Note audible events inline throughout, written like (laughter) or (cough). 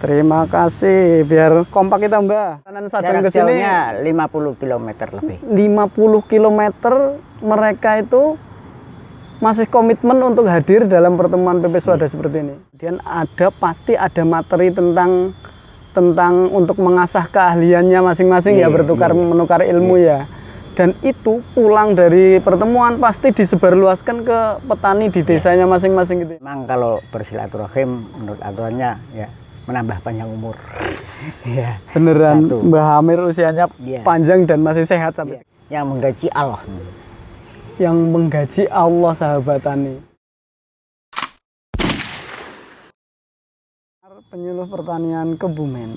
Terima kasih. Biar kompak kita Mbak. Kanan Sadang Jarak ke sini jauhnya 50 km lebih. 50 km mereka itu masih komitmen untuk hadir dalam pertemuan PP Swada seperti ini. Dan ada pasti ada materi tentang tentang untuk mengasah keahliannya masing-masing ya Iya, bertukar iya. menukar ilmu ya. Dan itu pulang dari pertemuan pasti disebarluaskan ke petani di desanya masing-masing gitu. Memang kalau bersilaturahim menurut aturannya ya menambah panjang umur. Iya. Beneran Satu. Mbah Amir usianya Iya. panjang dan masih sehat sampai Yang menggaji Allah. yang menggaji Allah sahabat tani. Penyuluh pertanian Kebumen.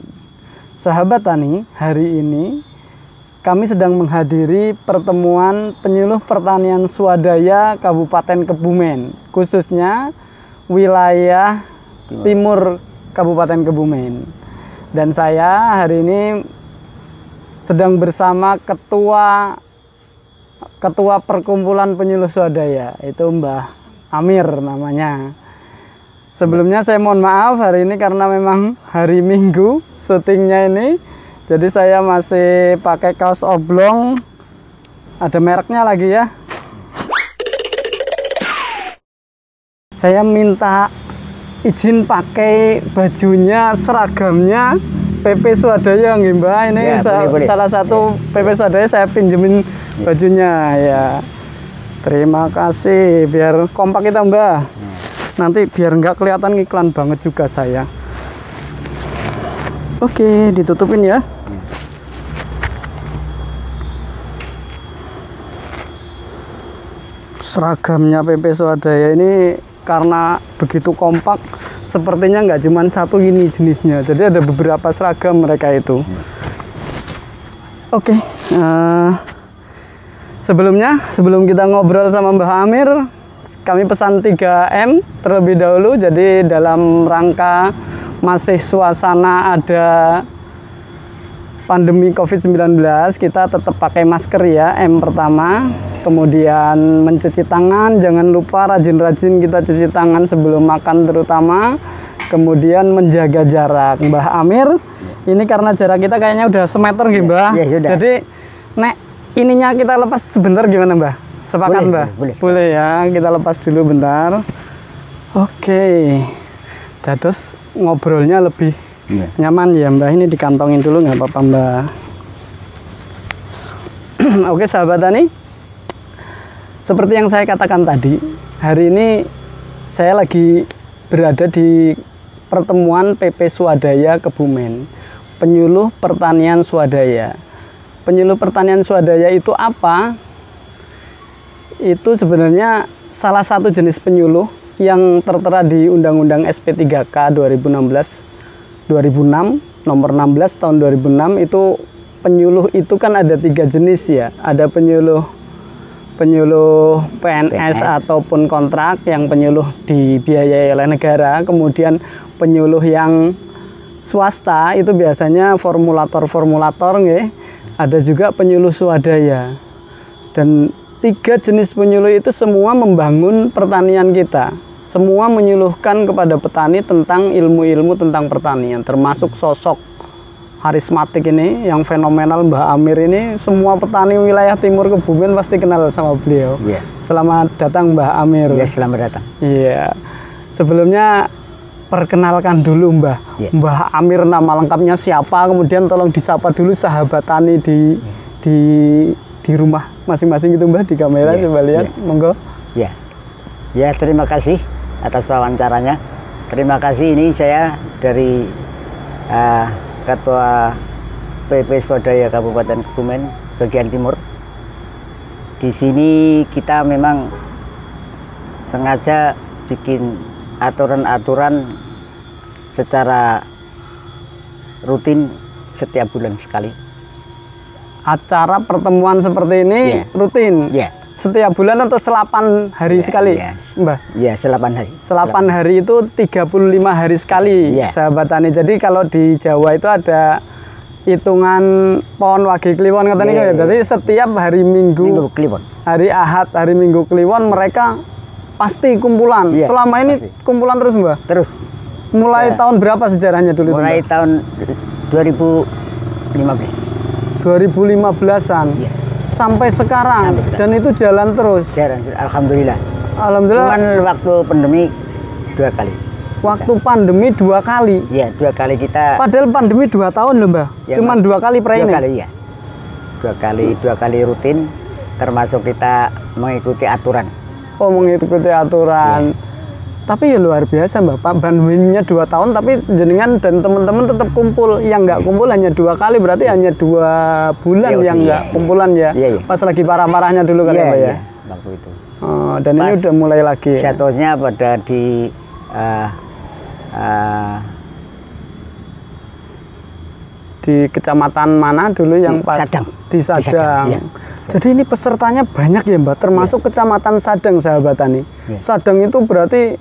Sahabat tani, hari ini kami sedang menghadiri pertemuan penyuluh pertanian swadaya Kabupaten Kebumen, khususnya wilayah timur Kabupaten Kebumen. Dan saya hari ini sedang bersama ketua ketua perkumpulan penyuluh swadaya itu Mbah Amir namanya. Sebelumnya saya mohon maaf hari ini karena memang hari Minggu syutingnya ini, jadi saya masih pakai kaos oblong. Ada mereknya lagi ya. Saya minta izin pakai bajunya seragamnya PP Swadaya nggih Mbak. Ini Ya, sa- boleh, boleh. salah satu PP Swadaya saya pinjemin bajunya ya. Terima kasih biar kompak kita Mbak. Nanti biar nggak kelihatan iklan banget juga saya. Oke, ditutupin ya. Seragamnya PP Swadaya ini karena begitu kompak, sepertinya nggak cuma satu ini jenisnya. Jadi ada beberapa seragam mereka itu. Oke, eh, sebelumnya sebelum kita ngobrol sama Mbah Amir, kami pesan 3M terlebih dahulu. Jadi dalam rangka masih suasana ada pandemi COVID-19, kita tetap pakai masker ya, M pertama. Kemudian mencuci tangan, jangan lupa rajin-rajin kita cuci tangan sebelum makan terutama. Kemudian menjaga jarak. Mbah Amir, ini karena jarak kita kayaknya udah semeter gitu Mbah. ya sudah. Jadi, nek ininya kita lepas sebentar gimana Mbah? Sepakat Boleh, Mbah? boleh, boleh. ya, kita lepas dulu bentar. Oke. Terus ngobrolnya lebih Iya. nyaman ya Mbah ini dikantongin dulu nggak apa-apa Mbah (clears throat) Oke sahabat tani seperti yang saya katakan tadi hari ini saya lagi berada di pertemuan PP Swadaya Kebumen penyuluh pertanian swadaya. Penyuluh pertanian swadaya itu apa? Itu sebenarnya salah satu jenis penyuluh yang tertera di Undang-Undang SP3K 2016 2006 nomor 16 tahun 2006 itu penyuluh itu kan ada tiga jenis ya. Ada penyuluh penyuluh PNS, PNS. ataupun kontrak yang penyuluh dibiayai oleh negara kemudian penyuluh yang swasta itu biasanya formulator-formulator nggih. ada juga penyuluh swadaya dan tiga jenis penyuluh itu semua membangun pertanian kita semua menyuluhkan kepada petani tentang ilmu-ilmu tentang pertanian termasuk sosok harismatik ini yang fenomenal Mbah Amir ini semua petani wilayah timur Kebumen pasti kenal sama beliau Iya. selamat datang Mbah Amir Ya selamat datang. Iya. Sebelumnya perkenalkan dulu Mbah. Iya. Mbah Amir nama lengkapnya siapa? Kemudian tolong disapa dulu sahabat tani di di di rumah masing-masing itu Mbah di kamera Iya, coba lihat. iya. Monggo. Ya. Ya, terima kasih atas wawancaranya. Terima kasih ini saya dari eh, Ketua PP Swadaya Kabupaten Kebumen bagian timur. Di sini kita memang sengaja bikin aturan-aturan secara rutin setiap bulan sekali. Acara pertemuan seperti ini Iya. rutin. Ya, Setiap bulan atau selapan hari Iya, sekali, iya. Mbah. ya selapan hari. Selapan hari itu 35 hari sekali, Iya. sahabat tani. Jadi kalau di Jawa itu ada hitungan pohon wage kliwon kata niku ya. Iya, iya. Jadi setiap hari Minggu, Minggu Kliwon. hari Ahad, hari Minggu kliwon mereka pasti kumpulan. Iya, Selama ini pasti. kumpulan terus, Mbah. Terus Mulai Ya. tahun berapa sejarahnya dulu? itu, mulai Mbah? tahun 2015 2015-an. Iya. Sampai sekarang. Sampai sekarang. Dan itu jalan terus. Jarang, alhamdulillah Alhamdulillah cuman waktu pandemi dua kali waktu pandemi dua kali. ya dua kali kita Padahal pandemi dua tahun loh mbah. Ya, Cuman dua kali per dua kali ya dua kali dua kali rutin termasuk kita mengikuti aturan Oh mengikuti aturan. Tapi ya luar biasa mbak. Pak pandeminya dua tahun tapi jenengan dan teman-teman tetap kumpul. Yang nggak kumpul hanya dua kali berarti hanya dua bulan Iya, yang iya. nggak kumpulan ya. Iya, iya. Pas lagi parah-parahnya dulu kali ya Iya, mbak ya. iya, waktu itu Oh, dan ini Pas udah mulai lagi. ya? jatuhnya pada di eh, eh, Di kecamatan mana dulu yang Di pas Sadang. di Di Sadang, Sadang. iya. Jadi ini pesertanya banyak ya mbak, termasuk kecamatan Sadang sahabat tani. Iya. Sadang itu berarti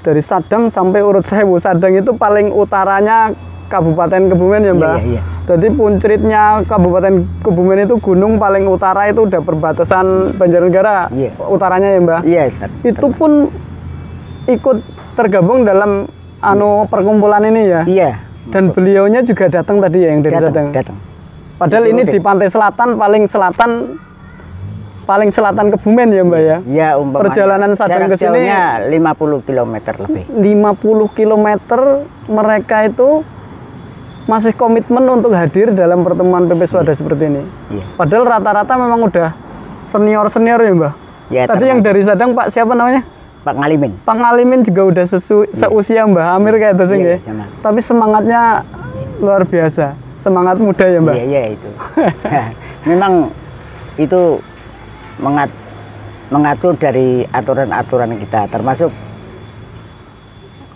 dari Sadang sampai urut Sewu. Sadang itu paling utaranya Kabupaten Kebumen ya mbak. Iya, iya. Jadi puncritnya Kabupaten Kebumen itu gunung paling utara itu udah perbatasan Banjarnegara Iya. ya. utaranya ya mbak. iya Ustaz. Itu pun ikut tergabung dalam anu perkumpulan ini ya. iya Dan beliaunya juga datang tadi ya yang dari Sadang. datang datang Padahal Itu ini udah. di pantai selatan paling selatan paling selatan Kebumen ya Mbak ya. ya umpamanya Perjalanan Sadang ke sini- jauhnya 50 km lebih 50 km mereka itu masih komitmen untuk hadir dalam pertemuan PP Swada seperti ini. iya Padahal rata-rata memang udah senior-senior ya Mbak. Ya, Tadi yang dari Sadang Pak siapa namanya? Pak Ngalimin Pak Ngalimin juga udah sesu, seusia Mbah Amir kayak itu sih Iya, nggih. sama. Tapi semangatnya luar biasa. Semangat muda ya Mbak. Iya, iya itu. (laughs) Memang itu mengat, mengatur dari aturan-aturan kita, termasuk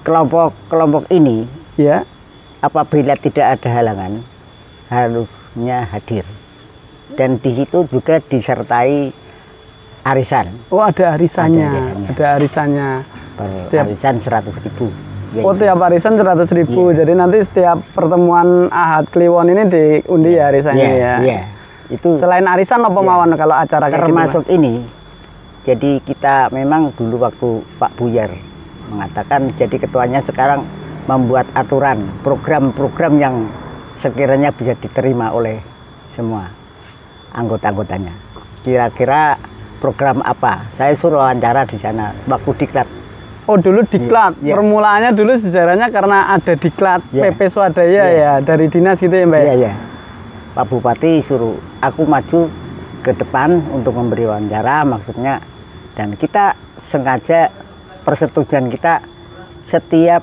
kelompok-kelompok ini Ya. apabila tidak ada halangan harusnya hadir. Dan di situ juga disertai arisan. Oh ada arisannya, Ada arisannya. ada arisannya. Per Setiap- arisan 100 ribu. Ya, Oh tiap arisan 100 ribu, jadi nanti setiap pertemuan Ahad Kliwon ini diundi ya arisannya iya, ya. iya. Itu Selain arisan apa mawon kalau acara kayak gitu, termasuk ini jadi kita memang dulu waktu Pak Buyar mengatakan jadi ketuanya sekarang membuat aturan program-program yang sekiranya bisa diterima oleh semua anggota-anggotanya kira-kira program apa saya suruh wawancara di sana waktu diklat? Oh dulu diklat, Iya. permulaannya dulu sejarahnya karena ada diklat Iya. PP Swadaya Iya. ya dari dinas gitu ya Mbak. iya iya Pak Bupati suruh aku maju ke depan untuk memberi wawancara maksudnya dan kita sengaja persetujuan kita setiap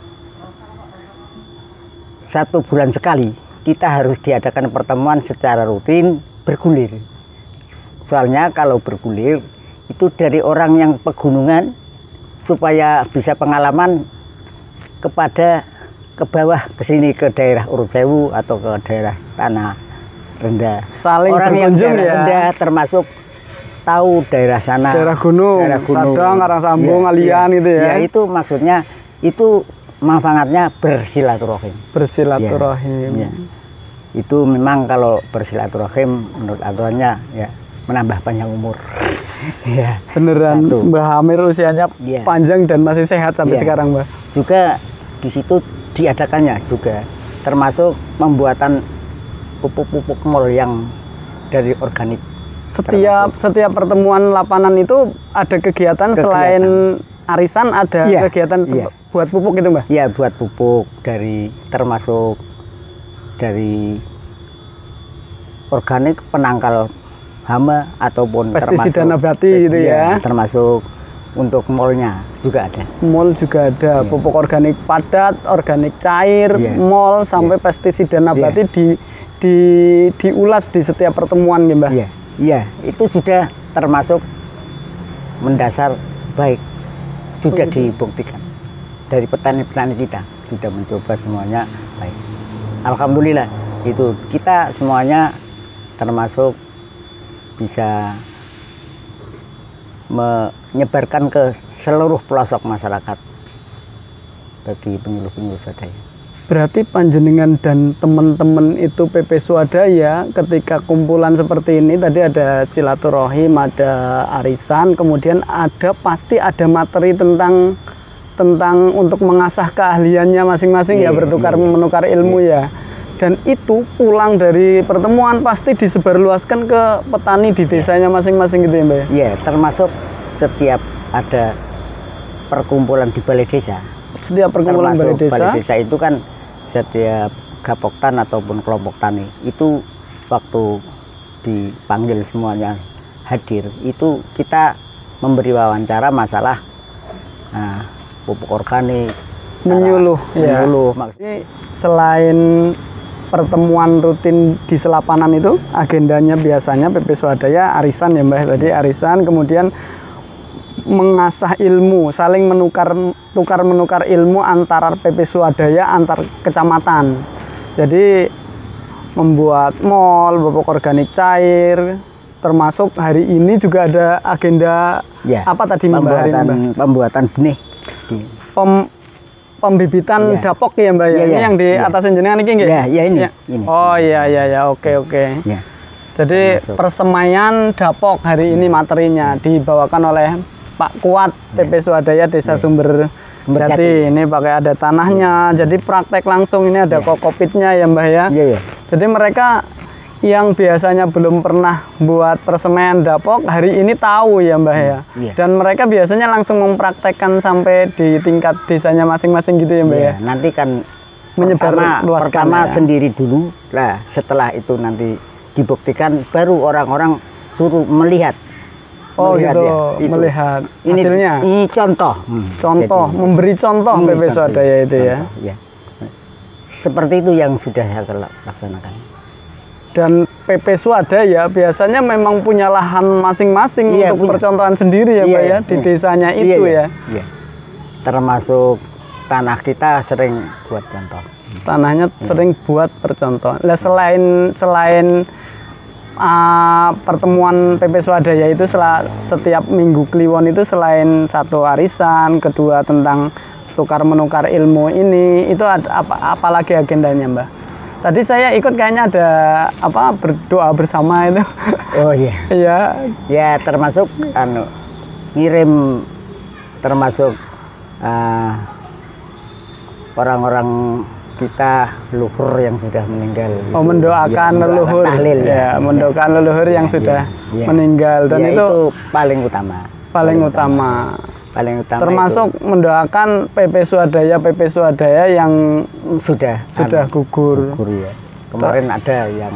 satu bulan sekali kita harus diadakan pertemuan secara rutin bergulir. Soalnya kalau bergulir itu dari orang yang pegunungan supaya bisa pengalaman kepada ke bawah ke sini ke daerah Urut Sewu atau ke daerah tanah rendah. Saling Orang yang daerah ya. rendah termasuk tahu daerah sana. Daerah gunung, Sadang, Karangsambung, Ngalian gitu ya. Iya, itu maksudnya itu manfaatnya bersilaturahim. Bersilaturahim. Iya. Itu memang kalau bersilaturahim menurut aturannya ya menambah panjang umur. (laughs) Iya. Beneran Satu. Mbah Amir usianya Iya. panjang dan masih sehat sampai Iya. sekarang Mbah. juga di situ diadakannya juga termasuk pembuatan pupuk-pupuk mol yang dari organik Setiap setiap pertemuan lapanan itu ada kegiatan, Kegiatan. selain arisan ada Iya, kegiatan iya. se- buat pupuk gitu Mbah. ya buat pupuk dari termasuk dari organik penangkal hama ataupun Pestisida nabati gitu iya, ya. termasuk untuk molnya juga ada Mol juga ada pupuk organik padat, organik cair, Iya. mol sampai pestisida nabati di di diulas di setiap pertemuan ya Mbah. Iya, iya, itu sudah termasuk mendasar baik. Sudah dibuktikan dari petani-petani kita sudah mencoba semuanya baik. Alhamdulillah itu kita semuanya termasuk bisa menyebarkan ke seluruh pelosok masyarakat bagi penyuluh-penyuluh sadaya. Berarti panjenengan dan teman-teman itu PP Swadaya ketika kumpulan seperti ini tadi ada silaturahim, ada arisan, kemudian ada pasti ada materi tentang tentang untuk mengasah keahliannya masing-masing ya Iya, bertukar iya. menukar ilmu ya. Dan itu pulang dari pertemuan pasti disebarluaskan ke petani di desanya masing-masing gitu ya Mbak ya. Ya, termasuk setiap ada perkumpulan di balai desa. Setiap perkumpulan balai termasuk desa, desa itu kan setiap gapoktan ataupun kelompok tani itu waktu dipanggil semuanya hadir itu kita memberi wawancara masalah nah, pupuk organik Menyuluh, ya. menyuluh Maksud- Jadi selain pertemuan rutin di selapanan itu agendanya biasanya PP Swadaya arisan ya Mbak tadi arisan kemudian mengasah ilmu saling menukar tukar menukar ilmu antara PP Swadaya antar kecamatan jadi membuat mall pupuk organik cair termasuk hari ini juga ada agenda ya, apa tadi Mbak ini, pembuatan Mbak? pembuatan benih di- Pem- pembibitan Iya. dapok ya mbak ya Iya, ini iya, yang di iya. atas jenengan ini nggih? Ya, ya ini, ini. oh iya iya ya oke oke ya jadi Termasuk. persemaian dapok hari ini materinya dibawakan oleh Pak Kuat TP Swadaya Desa Sumber Sumber Jati Jati. ini pakai ada tanahnya jadi praktek langsung ini ada kokopitnya ya mbak ya iya ya jadi mereka yang biasanya belum pernah buat persemaian dapok hari ini tahu ya Mbah ya. iya. Dan mereka biasanya langsung mempraktekkan sampai di tingkat desanya masing-masing gitu ya Mbah ya. Ya, nanti kan Menyebar pertama, luaskan pertama ya. sendiri dulu lah setelah itu nanti dibuktikan baru orang-orang suruh melihat Oh Melihat gitu, ya, itu. melihat ini hasilnya. ini contoh Hmm, Contoh, jadi- memberi contoh PP Swadaya itu ya. contoh, ya. seperti itu yang sudah saya laksanakan Dan PP Swadaya biasanya memang punya lahan masing-masing Iya, untuk punya. percontohan sendiri ya Iya, Mbak ya iya, di iya. desanya Iya, itu iya, ya. iya. termasuk tanah kita sering buat contoh tanahnya Iya. sering buat percontohan. Lah selain selain ah, pertemuan PP Swadaya itu sela- setiap minggu Kliwon itu selain satu arisan, kedua tentang tukar menukar ilmu ini, itu ada apa apalagi agendanya, Mbak? Tadi saya ikut kayaknya ada apa berdoa bersama itu. oh iya (laughs) Iya, ya termasuk anu ngirim termasuk ah, orang-orang kita luhur yang sudah meninggal oh itu. mendoakan Ya, leluhur. tahlil ya, mendoakan leluhur yang Ya, sudah ya. meninggal dan Ya, itu, paling utama paling utama. paling utama termasuk mendoakan PP Swadaya PP Swadaya yang itu sudah sudah anu, gugur. gugur ya kemarin ada yang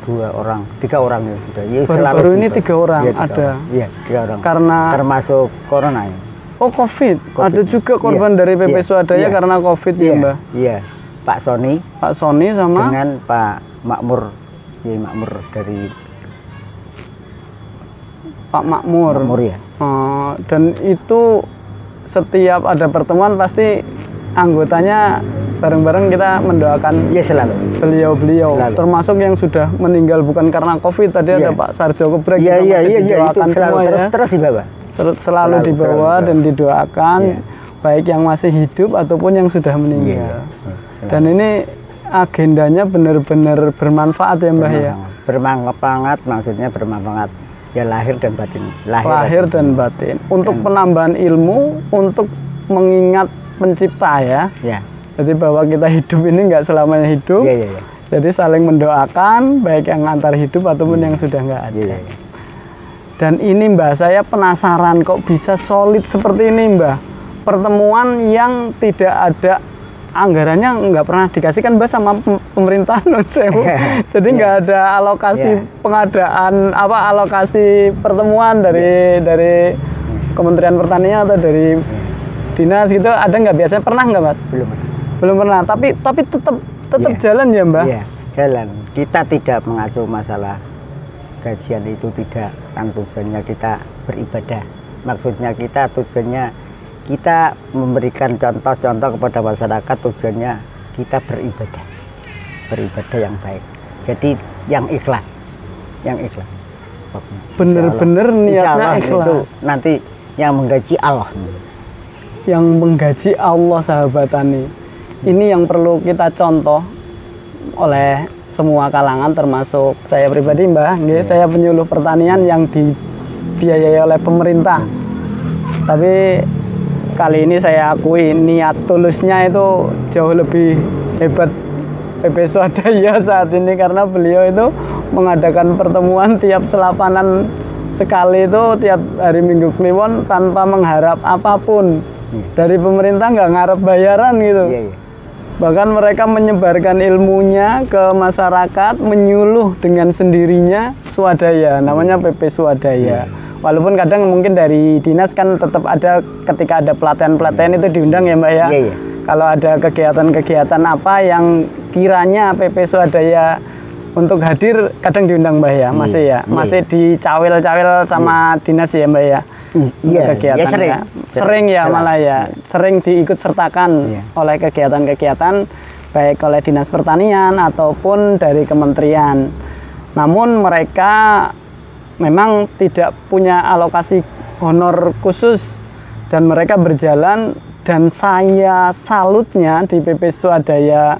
dua orang tiga orang yang sudah ya, Baru-baru selalu ini tiga orang Iya, tiga ada. iya tiga orang Karena termasuk corona ya oh COVID, Covid. ada juga korban Iya, dari PP iya, Swadaya iya. karena COVID ya iya. Mbak. iya. Pak Sony Pak Sony sama? Dengan Pak Makmur. Ya Makmur dari Pak Makmur. Makmur ya Oh, dan itu setiap ada pertemuan pasti anggotanya bareng-bareng kita mendoakan iya selalu. beliau-beliau. Selalu. termasuk yang sudah meninggal bukan karena covid tadi ada Iya. Pak Sarjo Gebrek iya juga iya masih iya iya itu selalu. semua terus ya terus di bawah selalu, Selalu, dibawa selalu. dan didoakan Iya. baik yang masih hidup ataupun yang sudah meninggal. Iya. Dan ini agendanya benar-benar bermanfaat ya Mbah ya. bermanfaat maksudnya bermanfaat ya lahir dan batin lahir, Lahir dan batin. Untuk penambahan ilmu, untuk mengingat pencipta ya. ya Jadi bahwa kita hidup ini nggak selamanya hidup. iya iya iya Jadi saling mendoakan baik yang antar hidup ataupun yang sudah nggak ada. iya iya. Dan ini Mbah, saya penasaran kok bisa solid seperti ini Mbah. Pertemuan yang tidak ada anggarannya nggak pernah dikasihkan Mbah sama pem- pemerintah non sewu. (laughs) Jadi nggak ada alokasi Iya. pengadaan apa alokasi pertemuan dari dari Kementerian Pertanian atau dari dinas gitu ada nggak biasanya pernah nggak Mbak? belum Belum pernah. Tapi tapi tetap tetap Iya. jalan ya Mbah. Iya, jalan. Kita tidak mengacu masalah gajian itu tidak kan tujuannya kita beribadah. Maksudnya kita tujuannya kita memberikan contoh-contoh kepada masyarakat tujuannya kita beribadah. Beribadah yang baik. Jadi yang ikhlas. Yang ikhlas. Bener-bener niatnya ikhlas. Itu nanti yang menggaji Allah. yang menggaji Allah sahabat tani. Ini yang perlu kita contoh oleh semua kalangan termasuk saya pribadi Mbah, nggih, saya penyuluh pertanian yang dibiayai oleh pemerintah. Tapi kali ini saya akui niat tulusnya itu jauh lebih hebat PP Swadaya (laughs) saat ini karena beliau itu mengadakan pertemuan tiap selapanan sekali itu tiap hari Minggu Kliwon tanpa mengharap apa pun. Dari pemerintah nggak ngarep bayaran gitu. Iya, iya. Bahkan mereka menyebarkan ilmunya ke masyarakat menyuluh dengan sendirinya swadaya namanya PP swadaya. Walaupun kadang mungkin dari dinas kan tetap ada ketika ada pelatihan-pelatihan itu diundang ya mbak ya. Iya, iya. kalau ada kegiatan-kegiatan apa yang kiranya PP swadaya untuk hadir kadang diundang mbak ya. Masih ya. iya. masih dicawil-cawil sama dinas ya mbak ya Iya, untuk ya kegiatan sering. ya. sering ya Sering. malah ya sering diikut sertakan Iya. oleh kegiatan-kegiatan baik oleh dinas pertanian ataupun dari kementerian namun mereka memang tidak punya alokasi honor khusus dan mereka berjalan dan saya salutnya di PP Swadaya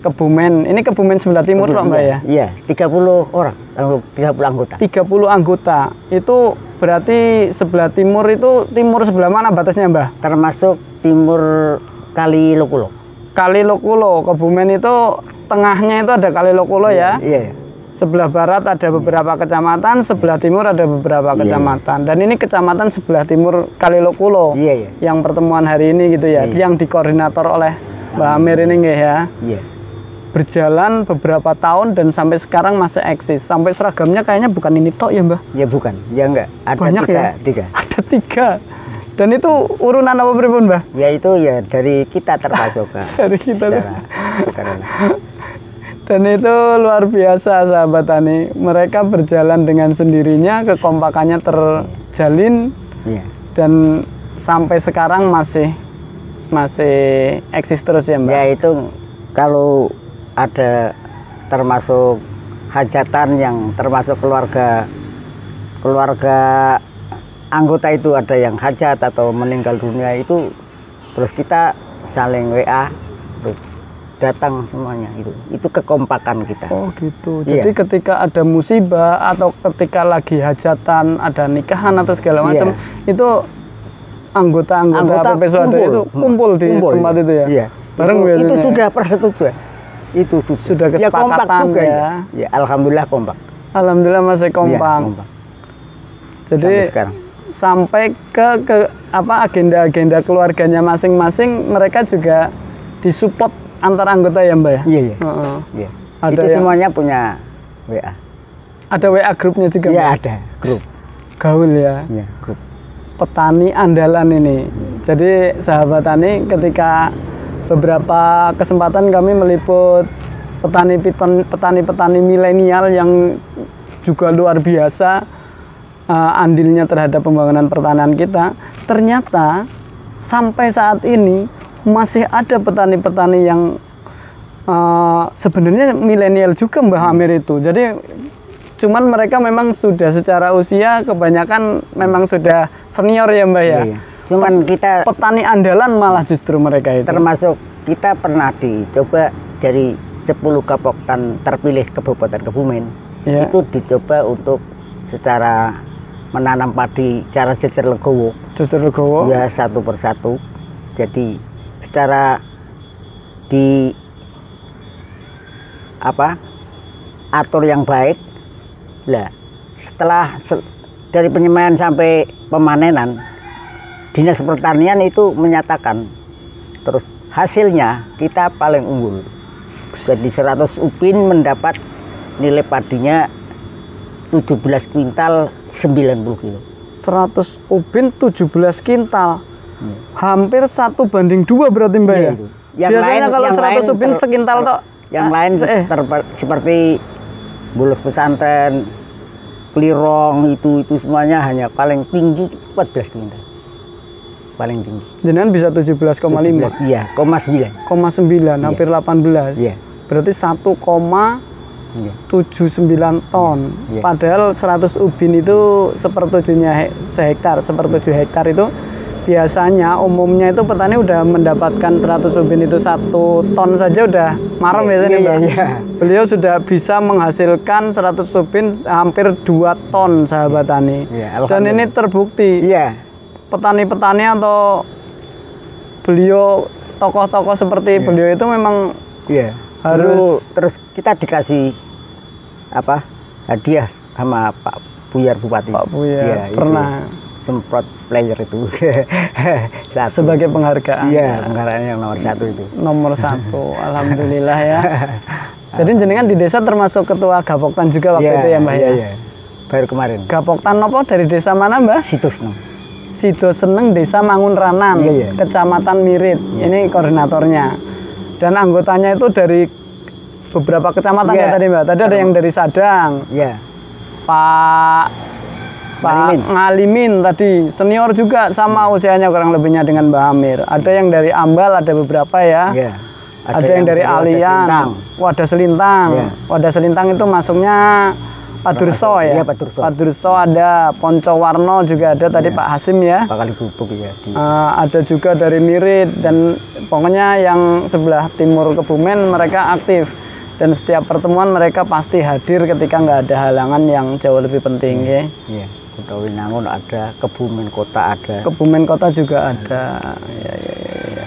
Kebumen ini Kebumen sebelah timur kok mbak ya Iya, 30 orang, anggo- 30 anggota. 30 anggota itu berarti sebelah timur itu timur sebelah mana batasnya mbah? Termasuk timur Kali Lokulo. Kali Lokulo, Kebumen itu tengahnya itu ada Kali Lokulo ya. Iya, iya. Sebelah barat ada beberapa kecamatan, sebelah timur ada beberapa Iya. kecamatan. Dan ini kecamatan sebelah timur Kali Lokulo. Iya, iya. Yang pertemuan hari ini gitu ya, yang dikoordinator oleh Mbak Amir ini nggih ya. Iya. Berjalan beberapa tahun dan sampai sekarang masih eksis. Sampai seragamnya kayaknya bukan ini tok ya, Mbah. Ya bukan, ya enggak. Ada Banyak tiga, ya? tiga. (laughs) Ada tiga. Dan itu urunan apa pripun, Mbah? Ya itu ya dari kita termasuk. (laughs) Dari kita. Secara. Dan itu luar biasa sahabat tani. Mereka berjalan dengan sendirinya, kekompakannya terjalin Iya. dan sampai sekarang masih masih eksis terus ya Mbak. Ya itu kalau ada termasuk hajatan yang termasuk keluarga keluarga anggota itu ada yang hajat atau meninggal dunia itu terus kita saling WA terus datang semuanya itu itu kekompakan kita Oh gitu. Iya. Jadi ketika ada musibah atau ketika lagi hajatan, ada nikahan atau segala Iya. macam, itu anggota-anggota Anggota itu kumpul di Kumpul, tempat iya. itu ya. Iya. Bareng itu, itu sudah persetujuan itu sudah, Sudah ya kompak kesepakatan juga ya. ya. ya alhamdulillah kompak Alhamdulillah masih Iya, kompak. kompak. Jadi sampai sekarang sampai ke ke apa agenda-agenda keluarganya masing-masing mereka juga disupport antar anggota ya mbak ya iya iya Heeh. Iya. Ada itu yang- semuanya punya WA ada WA grupnya juga Iya Mbak? ada grup gaul ya Iya grup petani andalan ini jadi sahabat tani ketika beberapa kesempatan kami meliput petani petani petani milenial yang juga luar biasa eh, andilnya terhadap pembangunan pertanian kita. Ternyata sampai saat ini masih ada petani-petani yang eh, sebenarnya milenial juga Mbah Amir itu. Jadi cuman mereka memang sudah secara usia kebanyakan memang sudah senior ya Mbah ya. Iya, iya. Cuman kita petani andalan malah justru mereka itu. Termasuk kita pernah dicoba dari 10 kabupaten terpilih Kabupaten Kebumen. Iya. itu dicoba untuk secara menanam padi cara secer legowo. Justru legowo? Ya satu persatu. Jadi secara di apa atur yang baik lah setelah se- dari penyemaian sampai pemanenan dinas pertanian itu menyatakan terus hasilnya kita paling unggul. Jadi 100 upin mendapat nilai padinya 17 kuintal 90 kilo. 100 ubin 17 kintal hampir satu banding dua berarti mbak Iya, ya? itu. Yang biasanya lain- kalau yang 100 lain ubin ter- sekintal tok yang Ah, lain eh, seperti bulus pesantren klirong itu itu semuanya hanya paling tinggi 14 kuintal paling tinggi. Jenengan bisa 17,5 17, iya koma 9 koma 9 hampir 18 iya. Berarti 1,79 iya ton. Iya. padahal 100 ubin itu sepertujuhnya he- sehektar sepertujuh hektar itu biasanya umumnya itu petani udah mendapatkan 100 ubin itu satu ton saja udah marem Iya, biasanya iya, iya. beliau sudah bisa menghasilkan 100 ubin hampir 2 ton sahabat tani. Iya, dan ini terbukti. Iya petani-petani atau beliau tokoh-tokoh seperti beliau itu memang Iya. Harus- Harus terus kita dikasih apa hadiah sama Pak Buyar Bupati. Pak Buya Iya, itu. pernah semprot player itu. (laughs) Satu. sebagai penghargaan Iya, penghargaan yang nomor satu itu. nomor satu (laughs) alhamdulillah ya (laughs) jadi jenengan di desa termasuk ketua Gapoktan juga waktu Iya, itu ya mbah iya, ya iya. Baru kemarin. Gapoktan apa dari desa mana mbah Situs no. Sido Seneng Desa Mangun Ranan, Iya, iya. Kecamatan Mirit. Ini koordinatornya. Dan anggotanya itu dari beberapa kecamatan Iya. ya tadi Mbak. Tadi ada yang dari Sadang, Iya. Pak Pak Ngalimin. Ngalimin tadi senior juga sama usianya kurang lebihnya dengan Mbak Amir. Ada yang dari Ambal, ada beberapa ya. Iya. Ada, yang, dari Wadah Alian, Selintang. Wadah Selintang. Iya. Wadah Selintang itu masuknya Padurso ya. Iya, Padurso. Padurso ada Poncowarno juga ada tadi Pak Hasim ya. Bakal bubuk ya. Di, Eh, ada juga dari Mirit dan pokoknya yang sebelah timur Kebumen mereka aktif dan setiap pertemuan mereka pasti hadir ketika nggak ada halangan yang jauh lebih penting ya. Iya. Kota Winangun ada, Kebumen Kota ada. Kebumen kota juga ada. Ya, ya, ya, ya.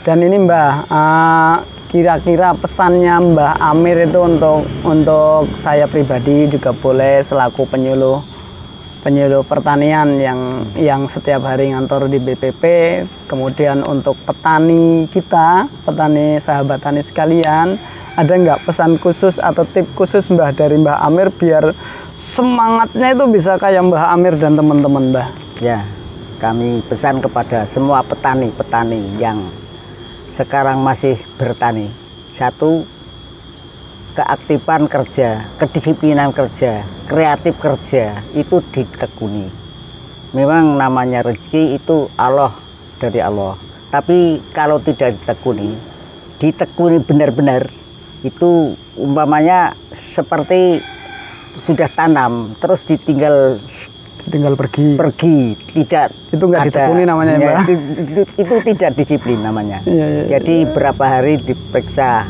Dan ini Mbah, eh, kira-kira pesannya Mbah Amir itu untuk untuk saya pribadi juga boleh selaku penyuluh penyuluh pertanian yang yang setiap hari ngantor di BPP, kemudian untuk petani kita, petani sahabat tani sekalian, ada nggak pesan khusus atau tip khusus Mbah dari Mbah Amir biar semangatnya itu bisa kayak Mbah Amir dan teman-teman Mbah? Ya, kami pesan kepada semua petani-petani yang sekarang masih bertani. Satu, keaktifan kerja, kedisiplinan kerja, kreatif kerja itu ditekuni. Memang namanya rezeki itu Allah dari Allah. Tapi kalau tidak ditekuni, ditekuni benar-benar itu umpamanya seperti sudah tanam terus ditinggal tinggal pergi. pergi tidak Itu nggak ditekuni namanya, ya, Mbak. itu, itu, itu tidak disiplin namanya. Iya, iya, jadi berapa hari diperiksa?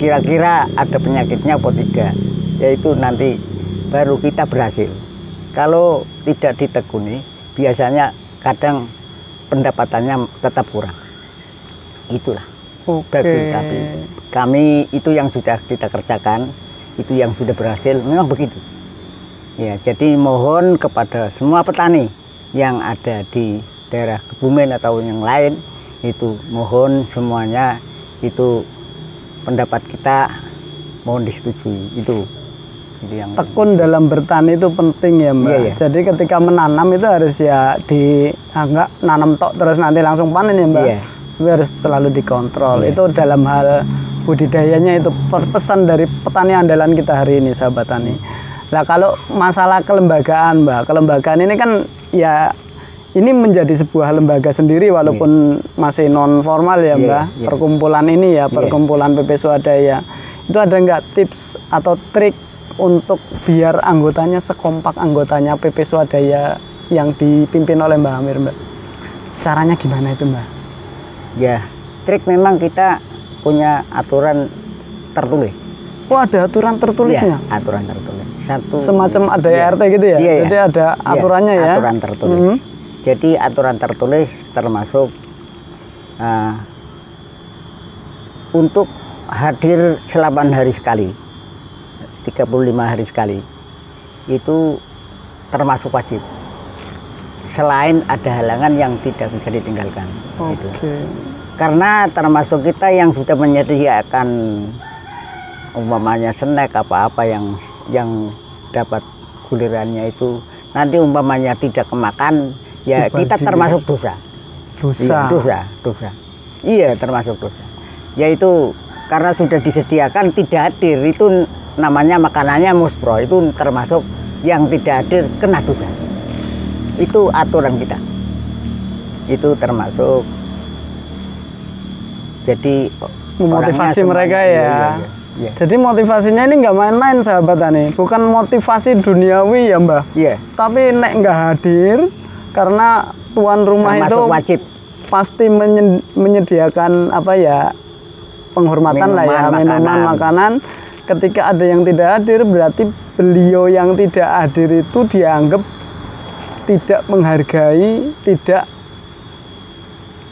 Kira-kira ada penyakitnya atau tidak? Yaitu nanti baru kita berhasil. Kalau tidak ditekuni biasanya kadang pendapatannya tetap kurang. Itulah bagi kami kami itu yang sudah kita kerjakan itu yang sudah berhasil. Memang begitu ya jadi mohon kepada semua petani yang ada di daerah Kebumen atau yang lain itu mohon semuanya itu pendapat kita mohon disetujui itu itu yang Tekun dalam bertani itu penting ya Mbak. Iya, iya. Jadi ketika menanam itu harus ya di ah, nanam tok terus nanti langsung panen ya Mbak. Iya. Itu harus selalu dikontrol. Iya. Itu dalam hal budidayanya itu pesan dari petani andalan kita hari ini sahabat tani. Nah kalau masalah kelembagaan Mbak, kelembagaan ini kan ya ini menjadi sebuah lembaga sendiri walaupun masih non formal ya Iya, Mbak. iya. Perkumpulan ini ya, perkumpulan PP Swadaya. Itu ada nggak tips atau trik untuk biar anggotanya sekompak anggotanya PP Swadaya yang dipimpin oleh Mbak Amir Mbak? Caranya gimana itu Mbak? ya trik memang kita punya aturan tertulis Oh ada aturan tertulisnya? Ya, aturan tertulis satu Semacam ada Iya. RT gitu ya? Iya, iya. Jadi ada Iya, aturannya ya? aturan tertulis Mhm. jadi aturan tertulis termasuk uh, untuk hadir 8 hari sekali 35 hari sekali itu termasuk wajib selain ada halangan yang tidak bisa ditinggalkan Oke. gitu. karena termasuk kita yang sudah menyediakan umpamanya snack apa-apa yang yang dapat gulirannya itu. Nanti umpamanya tidak kemakan ya kita Dibazir. termasuk dosa. Dosa. Iya, dosa dosa. Iya termasuk dosa. Yaitu karena sudah disediakan tidak hadir. Itu namanya makanannya muspro itu termasuk yang tidak hadir kena dosa. Itu aturan kita. Itu termasuk. Jadi Memotivasi mereka semuanya- ya. iya, iya. Jadi motivasinya ini nggak main-main sahabat tani, bukan motivasi duniawi ya Mbak. Iya, Tapi nek nggak hadir karena tuan rumah itu termasuk wajib pasti menye- menyediakan apa ya penghormatan lah ya Minuman, minuman makanan. makanan ketika ada yang tidak hadir berarti beliau yang tidak hadir itu dianggap tidak menghargai tidak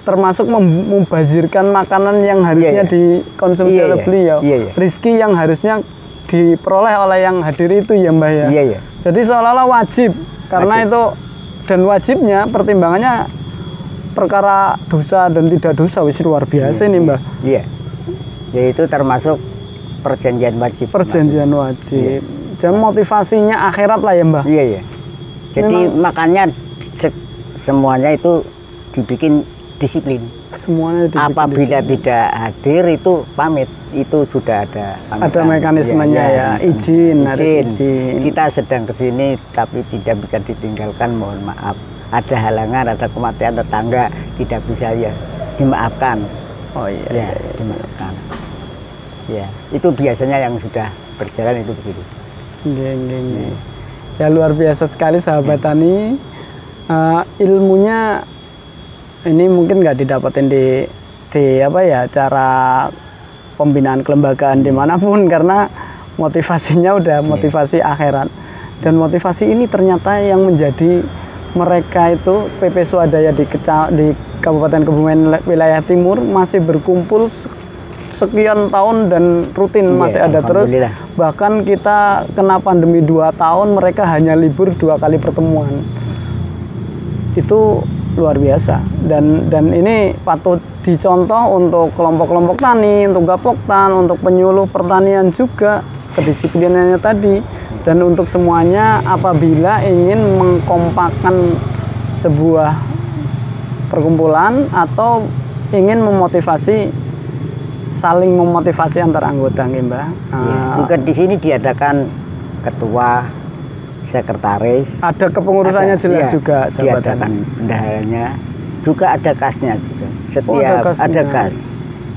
termasuk mem- membazirkan makanan yang harusnya Iya, iya. dikonsumsi Iya, oleh iya. beliau. Iya, iya. Rizki yang harusnya diperoleh oleh yang hadir itu ya Mbah ya. Iya, iya. Jadi seolah-olah wajib karena Wajib. itu dan wajibnya pertimbangannya perkara dosa dan tidak dosa wis luar biasa ini Mbah. Iya. Yaitu termasuk perjanjian wajib. Perjanjian wajib. Dan motivasinya akhirat lah ya Mbah. Iya, iya. Jadi makanya se- semuanya itu dibikin disiplin. Semuanya dibikin Apabila tidak hadir itu pamit, itu sudah ada ada pamitan. mekanismenya Iya, ya, iya. izin, harus izin. izin. Kita sedang ke sini tapi tidak bisa ditinggalkan, mohon maaf. Ada halangan, ada kematian tetangga, tidak bisa ya dimaafkan. Oh iya. Ya, dimaafkan. Ya, itu biasanya yang sudah berjalan itu begitu. Nggih, nggih, nggih. Ya luar biasa sekali sahabat tani. Eh, ilmunya ini mungkin nggak didapetin di di apa ya cara pembinaan kelembagaan di mana pun karena motivasinya udah motivasi akhirat. Dan motivasi ini ternyata yang menjadi mereka itu PP Swadaya di keca- di Kabupaten Kebumen wilayah Timur masih berkumpul se- sekian tahun dan rutin Iya, masih ada terus. bahkan kita kena pandemi dua tahun mereka hanya libur dua kali pertemuan. Itu luar biasa. Dan dan ini patut dicontoh untuk kelompok-kelompok tani, untuk gapoktan, untuk penyuluh pertanian juga kedisiplinannya tadi. Dan untuk semuanya apabila ingin mengkompakkan sebuah perkumpulan atau ingin memotivasi saling memotivasi antar anggota Mbah. Ya, Ah, juga di sini diadakan ketua, sekretaris, ada kepengurusannya Ada, jelas iya, juga sahabat tani. bendaharanya juga ada kasnya juga setiap Oh, ada kasnya. ada kas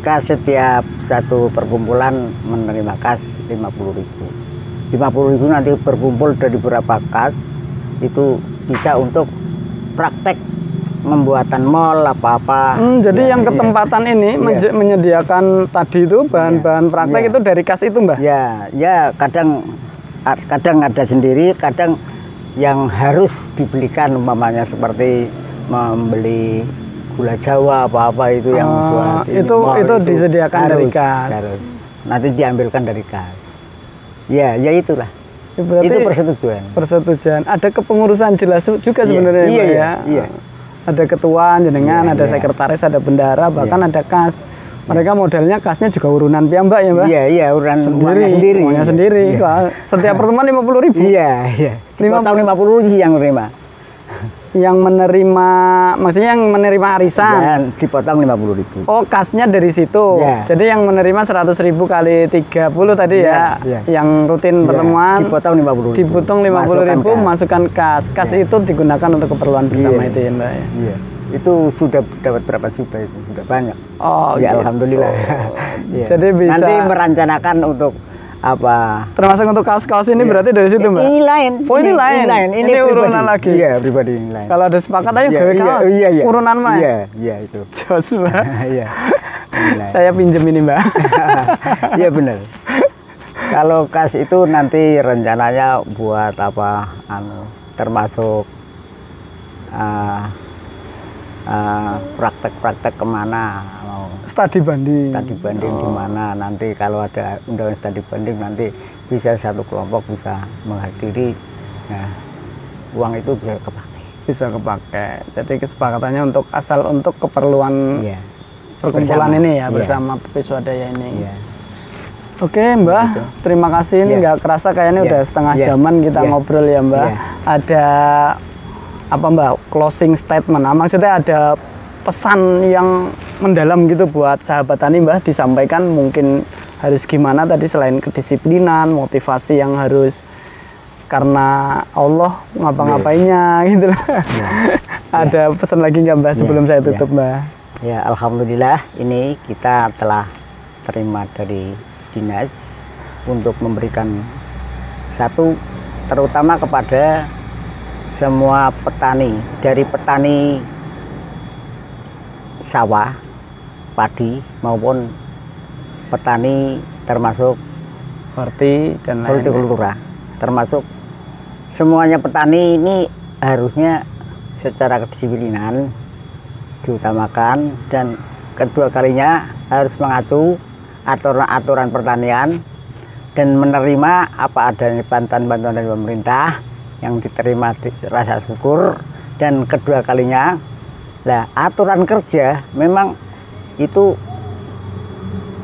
kas setiap satu perkumpulan menerima kas 50.000 ribu 50 ribu nanti berkumpul dari beberapa kas itu bisa untuk praktek membuatan mall apa-apa Hmm, jadi Ya, yang iya. ketempatan ini Iya. menje- menyediakan tadi itu bahan-bahan praktek Iya. itu dari kas itu Mbah. Ya, ya kadang kadang ada sendiri, kadang yang harus dibelikan umpamanya seperti membeli gula Jawa apa-apa itu yang Oh, buat ini, itu- mall itu disediakan dari kas. harus. Nanti diambilkan dari kas. Ya, ya itulah. Ya, Berarti itu persetujuan. persetujuan. Ada kepengurusan jelas juga Iya, sebenarnya iya, iya, ya. iya. Ada ketua jenengan, Iya, ada iya. sekretaris, ada bendara, bahkan ada kas. Mereka modelnya kasnya juga urunan piyambak ya Mbah. Iya, iya, urusan Sendiri, sendiri. uangnya sendiri. Iya. Wah, Setiap pertemuan 50 ribu. (laughs) Iya, iya. Lima- Dipotong 50 ribu yang menerima. Yang menerima, maksudnya yang menerima arisan. Dan dipotong 50 ribu. Oh, kasnya dari situ. Iya. Jadi yang menerima 100.000 ribu kali 30 tadi ya, Iya, iya. yang rutin Iya, pertemuan dipotong 50 ribu. diputung 50.000 ribu, Masukkan kas. masukkan kas. Kas Iya. itu digunakan untuk keperluan bersama Iya. itu ya, Mbak. ya? Iya. Itu sudah dapat berapa juta itu? Sudah banyak. Oh, ya gitu. alhamdulillah. (laughs) Iya. Jadi bisa- Nanti merencanakan untuk apa? Termasuk untuk kaos-kaos ini berarti dari situ, Mbak. Ini lain. Oh, ini lain. Ini pribadi. urunan lagi. Iya, pribadi ini lain. Kalau ada sepakat ayo gawe iya, kaos. Iya, iya. Urunan mana? Iya, iya itu. (laughs) Jos, Mbak. (laughs) Iya. Ini. Saya pinjem ini, Mbak. Iya benar. Kalau kas itu nanti rencananya buat apa? Anu, termasuk ah, praktek-praktek ke mana mau Studi banding. studi banding di mana nanti kalau ada undangan studi banding nanti bisa satu kelompok bisa menghadiri nah uang itu bisa kepakai Bisa kepakai. Jadi kesepakatannya untuk asal untuk keperluan iya perkumpulan Bersama. ini ya Iya. bersama PP Swadaya ini. iya Oke Mbah, terima kasih ini Iya. nggak kerasa kayaknya Iya. udah setengah Iya. jaman kita Iya. ngobrol ya Mbah. Iya. Ada apa Mbah closing statement? Nah, maksudnya ada pesan yang mendalam gitu buat sahabat tani Mbah disampaikan mungkin harus gimana tadi selain kedisiplinan, motivasi yang harus karena Allah ngapa-ngapainnya gitu lah. (laughs) ada pesan lagi nggak Mbah sebelum saya Iya. tutup Mbah? Ya, alhamdulillah ini kita telah terima dari dinas untuk memberikan satu terutama kepada semua petani dari petani sawah, padi maupun petani termasuk Horti dan lain. hortikultura termasuk semuanya petani ini harusnya secara kedisiplinan diutamakan dan kedua kalinya harus mengacu aturan-aturan pertanian dan menerima apa adanya bantuan-bantuan dari pemerintah yang diterima di rasa syukur. Dan kedua kalinya lah aturan kerja memang itu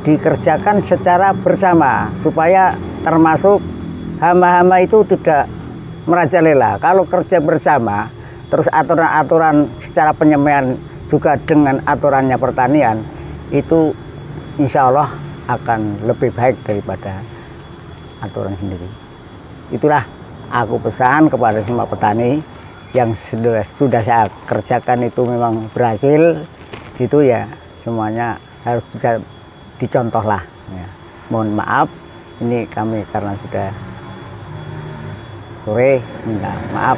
dikerjakan secara bersama supaya termasuk hama-hama itu tidak merajalela. Kalau kerja bersama terus aturan-aturan secara penyemaian juga dengan aturannya pertanian itu insya Allah akan lebih baik daripada aturan sendiri. Itulah aku pesan kepada semua petani yang sudah, sudah saya kerjakan itu memang berhasil gitu ya semuanya harus bisa dicontoh lah ya. mohon maaf ini kami karena sudah sore minta maaf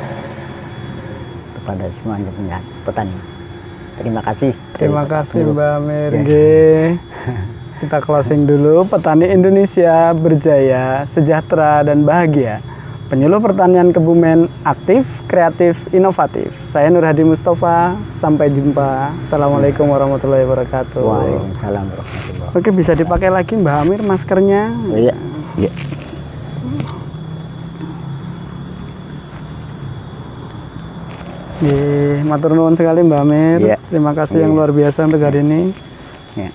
kepada semuanya petani terima kasih Terima kasih Dulu. Mbak Ya. Merge. (laughs) Kita closing dulu. Petani Indonesia berjaya, sejahtera, dan bahagia. Penyuluh pertanian Kebumen aktif, kreatif, inovatif. Saya Nur Hadi Mustafa. Sampai jumpa. Assalamualaikum warahmatullahi wabarakatuh. Waalaikumsalam warahmatullahi Oke, bisa dipakai lagi Mbak Amir maskernya. wabarakatuh. Iya. Iya. Nggih, matur nuwun sekali Mbak Amir. Iya. Terima kasih yang Iya. luar biasa untuk hari ini. iya.